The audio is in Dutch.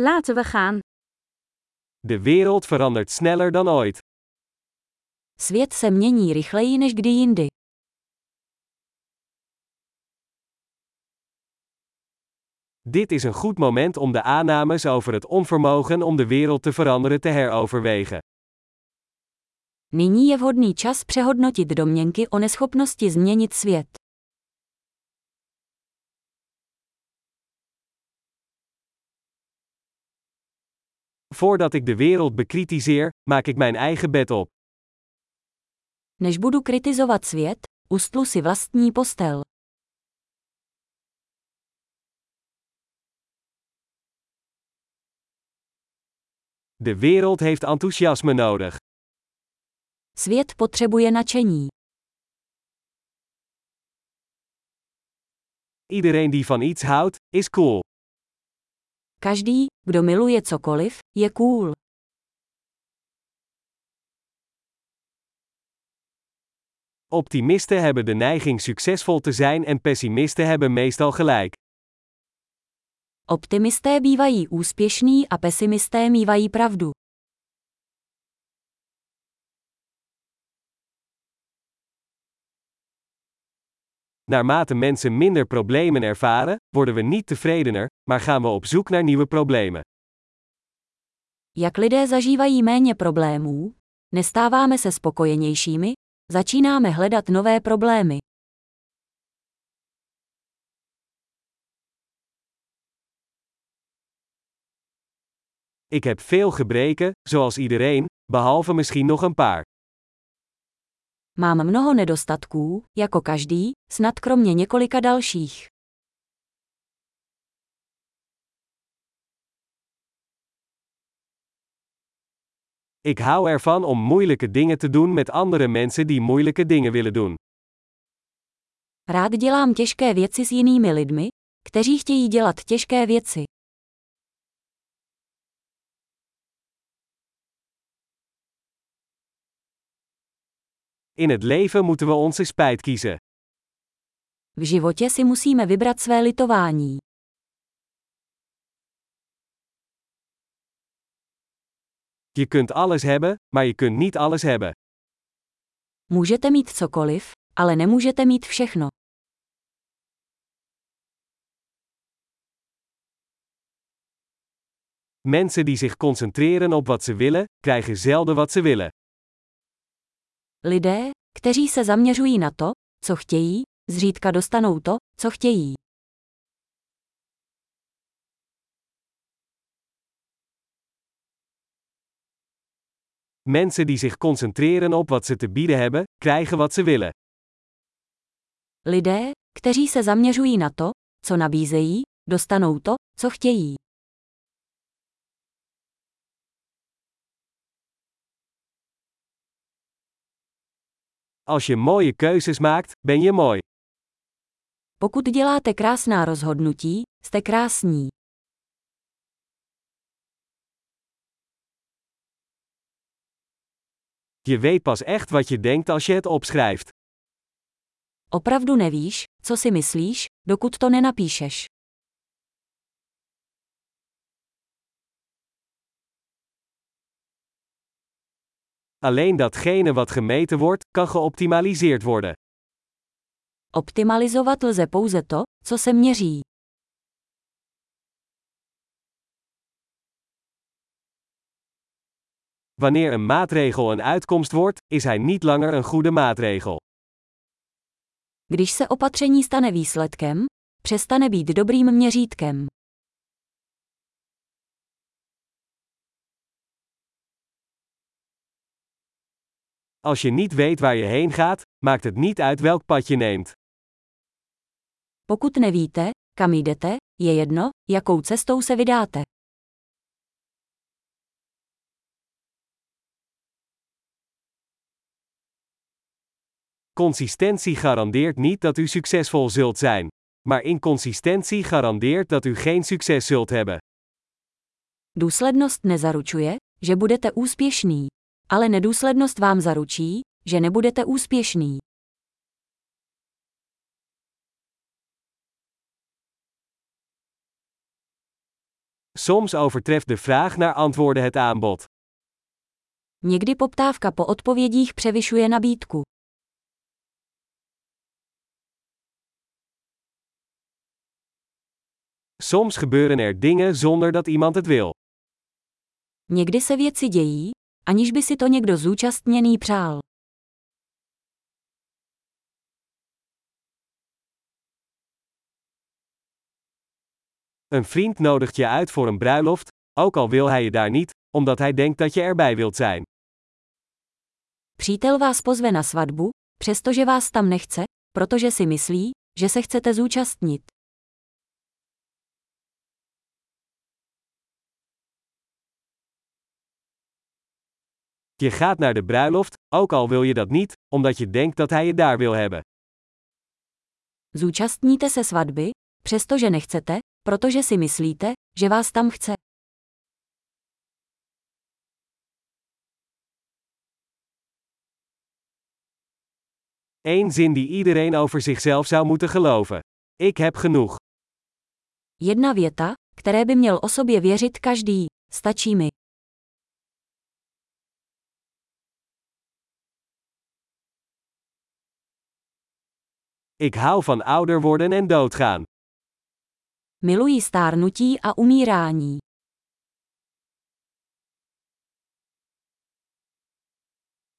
Laten we gaan. De wereld verandert sneller dan ooit. Svět se mění rychleji než kdy jindy. Dit is een goed moment om de aannames over het onvermogen om de wereld te veranderen te heroverwegen. Nyní je vhodný čas přehodnotit domněnky o neschopnosti změnit svět. Voordat ik de wereld bekritiseer, maak ik mijn eigen bed op. Než budu kritizovat svět, ustlu si vlastní postel. De wereld heeft enthousiasme nodig. Svět potřebuje nadšení. Iedereen die van iets houdt, is cool. Každý, kdo miluje cokoliv, je cool. Optimisten hebben de neiging succesvol te zijn en pessimisten hebben meestal gelijk. Optimisté bývají úspěšní a pesimisté mívají pravdu. Naarmate mensen minder problemen ervaren, worden we niet tevredener, maar gaan we op zoek naar nieuwe problemen. Jak lidé zažívají méně problémů, nestáváme se spokojenějšími, začínáme hledat nové problémy. Ik heb veel gebreken, zoals iedereen, behalve misschien nog een paar. Mám mnoho nedostatků, jako každý, snad kromě několika dalších. Ik hou ervan om moeilijke dingen te doen met andere mensen die moeilijke dingen willen doen. Rád dělám těžké věci s jinými lidmi, kteří chtějí dělat těžké věci. In het leven moeten we onze spijt kiezen. V životě si musíme vybrat své litování. Je kunt alles hebben, maar je kunt niet alles hebben. Můžete mít cokoliv, ale nemůžete mít všechno. Mensen die zich concentreren op wat ze willen, krijgen zelden wat ze willen. Lidé, kteří se zaměřují na to, co chtějí, zřídka dostanou to, co chtějí. Mensen die zich concentreren op wat ze te bieden hebben, krijgen wat ze willen. Lidé, kteří se zaměřují na to, co nabízejí, dostanou to, co chtějí. Als je mooie keuzes maakt, ben je mooi. Pokud děláte krásná rozhodnutí, jste krásní. Je weet pas echt wat je denkt als je het opschrijft. Opravdu nevíš, co si myslíš, dokud to nenapíšeš. Alleen datgene wat gemeten wordt, kan geoptimaliseerd worden. Optimalizovat lze pouze to, co se měří. Wanneer een maatregel een uitkomst wordt, is hij niet langer een goede maatregel. Když se opatření stane výsledkem, přestane být dobrým měřítkem. Als je niet weet waar je heen gaat, maakt het niet uit welk pad je neemt. Pokud nevíte, kam jdete, je jedno, jakou cestou se vydáte. Consistentie garandeert niet dat u succesvol zult zijn. Maar inconsistentie garandeert dat u geen succes zult hebben. Důslednost nezaručuje, že budete úspěšný. Ale nedůslednost vám zaručí, že nebudete úspěšný. Soms overtreft de vraag naar antwoorden het aanbod. Někdy poptávka po odpovědích převyšuje nabídku. Soms gebeuren er dingen zonder dat iemand het wil. Někdy se věci dějí, aniž by si to někdo zúčastněný přál. Een vriend nodigt je uit voor een bruiloft, ook al wil hij je daar niet, omdat hij denkt dat je erbij wilt zijn. Přítel vás pozve na svatbu, přestože vás tam nechce, protože si myslí, že se chcete zúčastnit. Je gaat naar de bruiloft, ook al wil je dat niet, omdat je denkt dat hij je daar wil hebben. Zúčastníte se svatby, přestože nechcete, protože si myslíte, že vás tam chce. Eén zin die iedereen over zichzelf zou moeten geloven. Ik heb genoeg. Jedna věta, které by měl o sobě věřit každý. Stačí mi. Ik hou van ouder worden en doodgaan. Miluji stárnutí a umírání.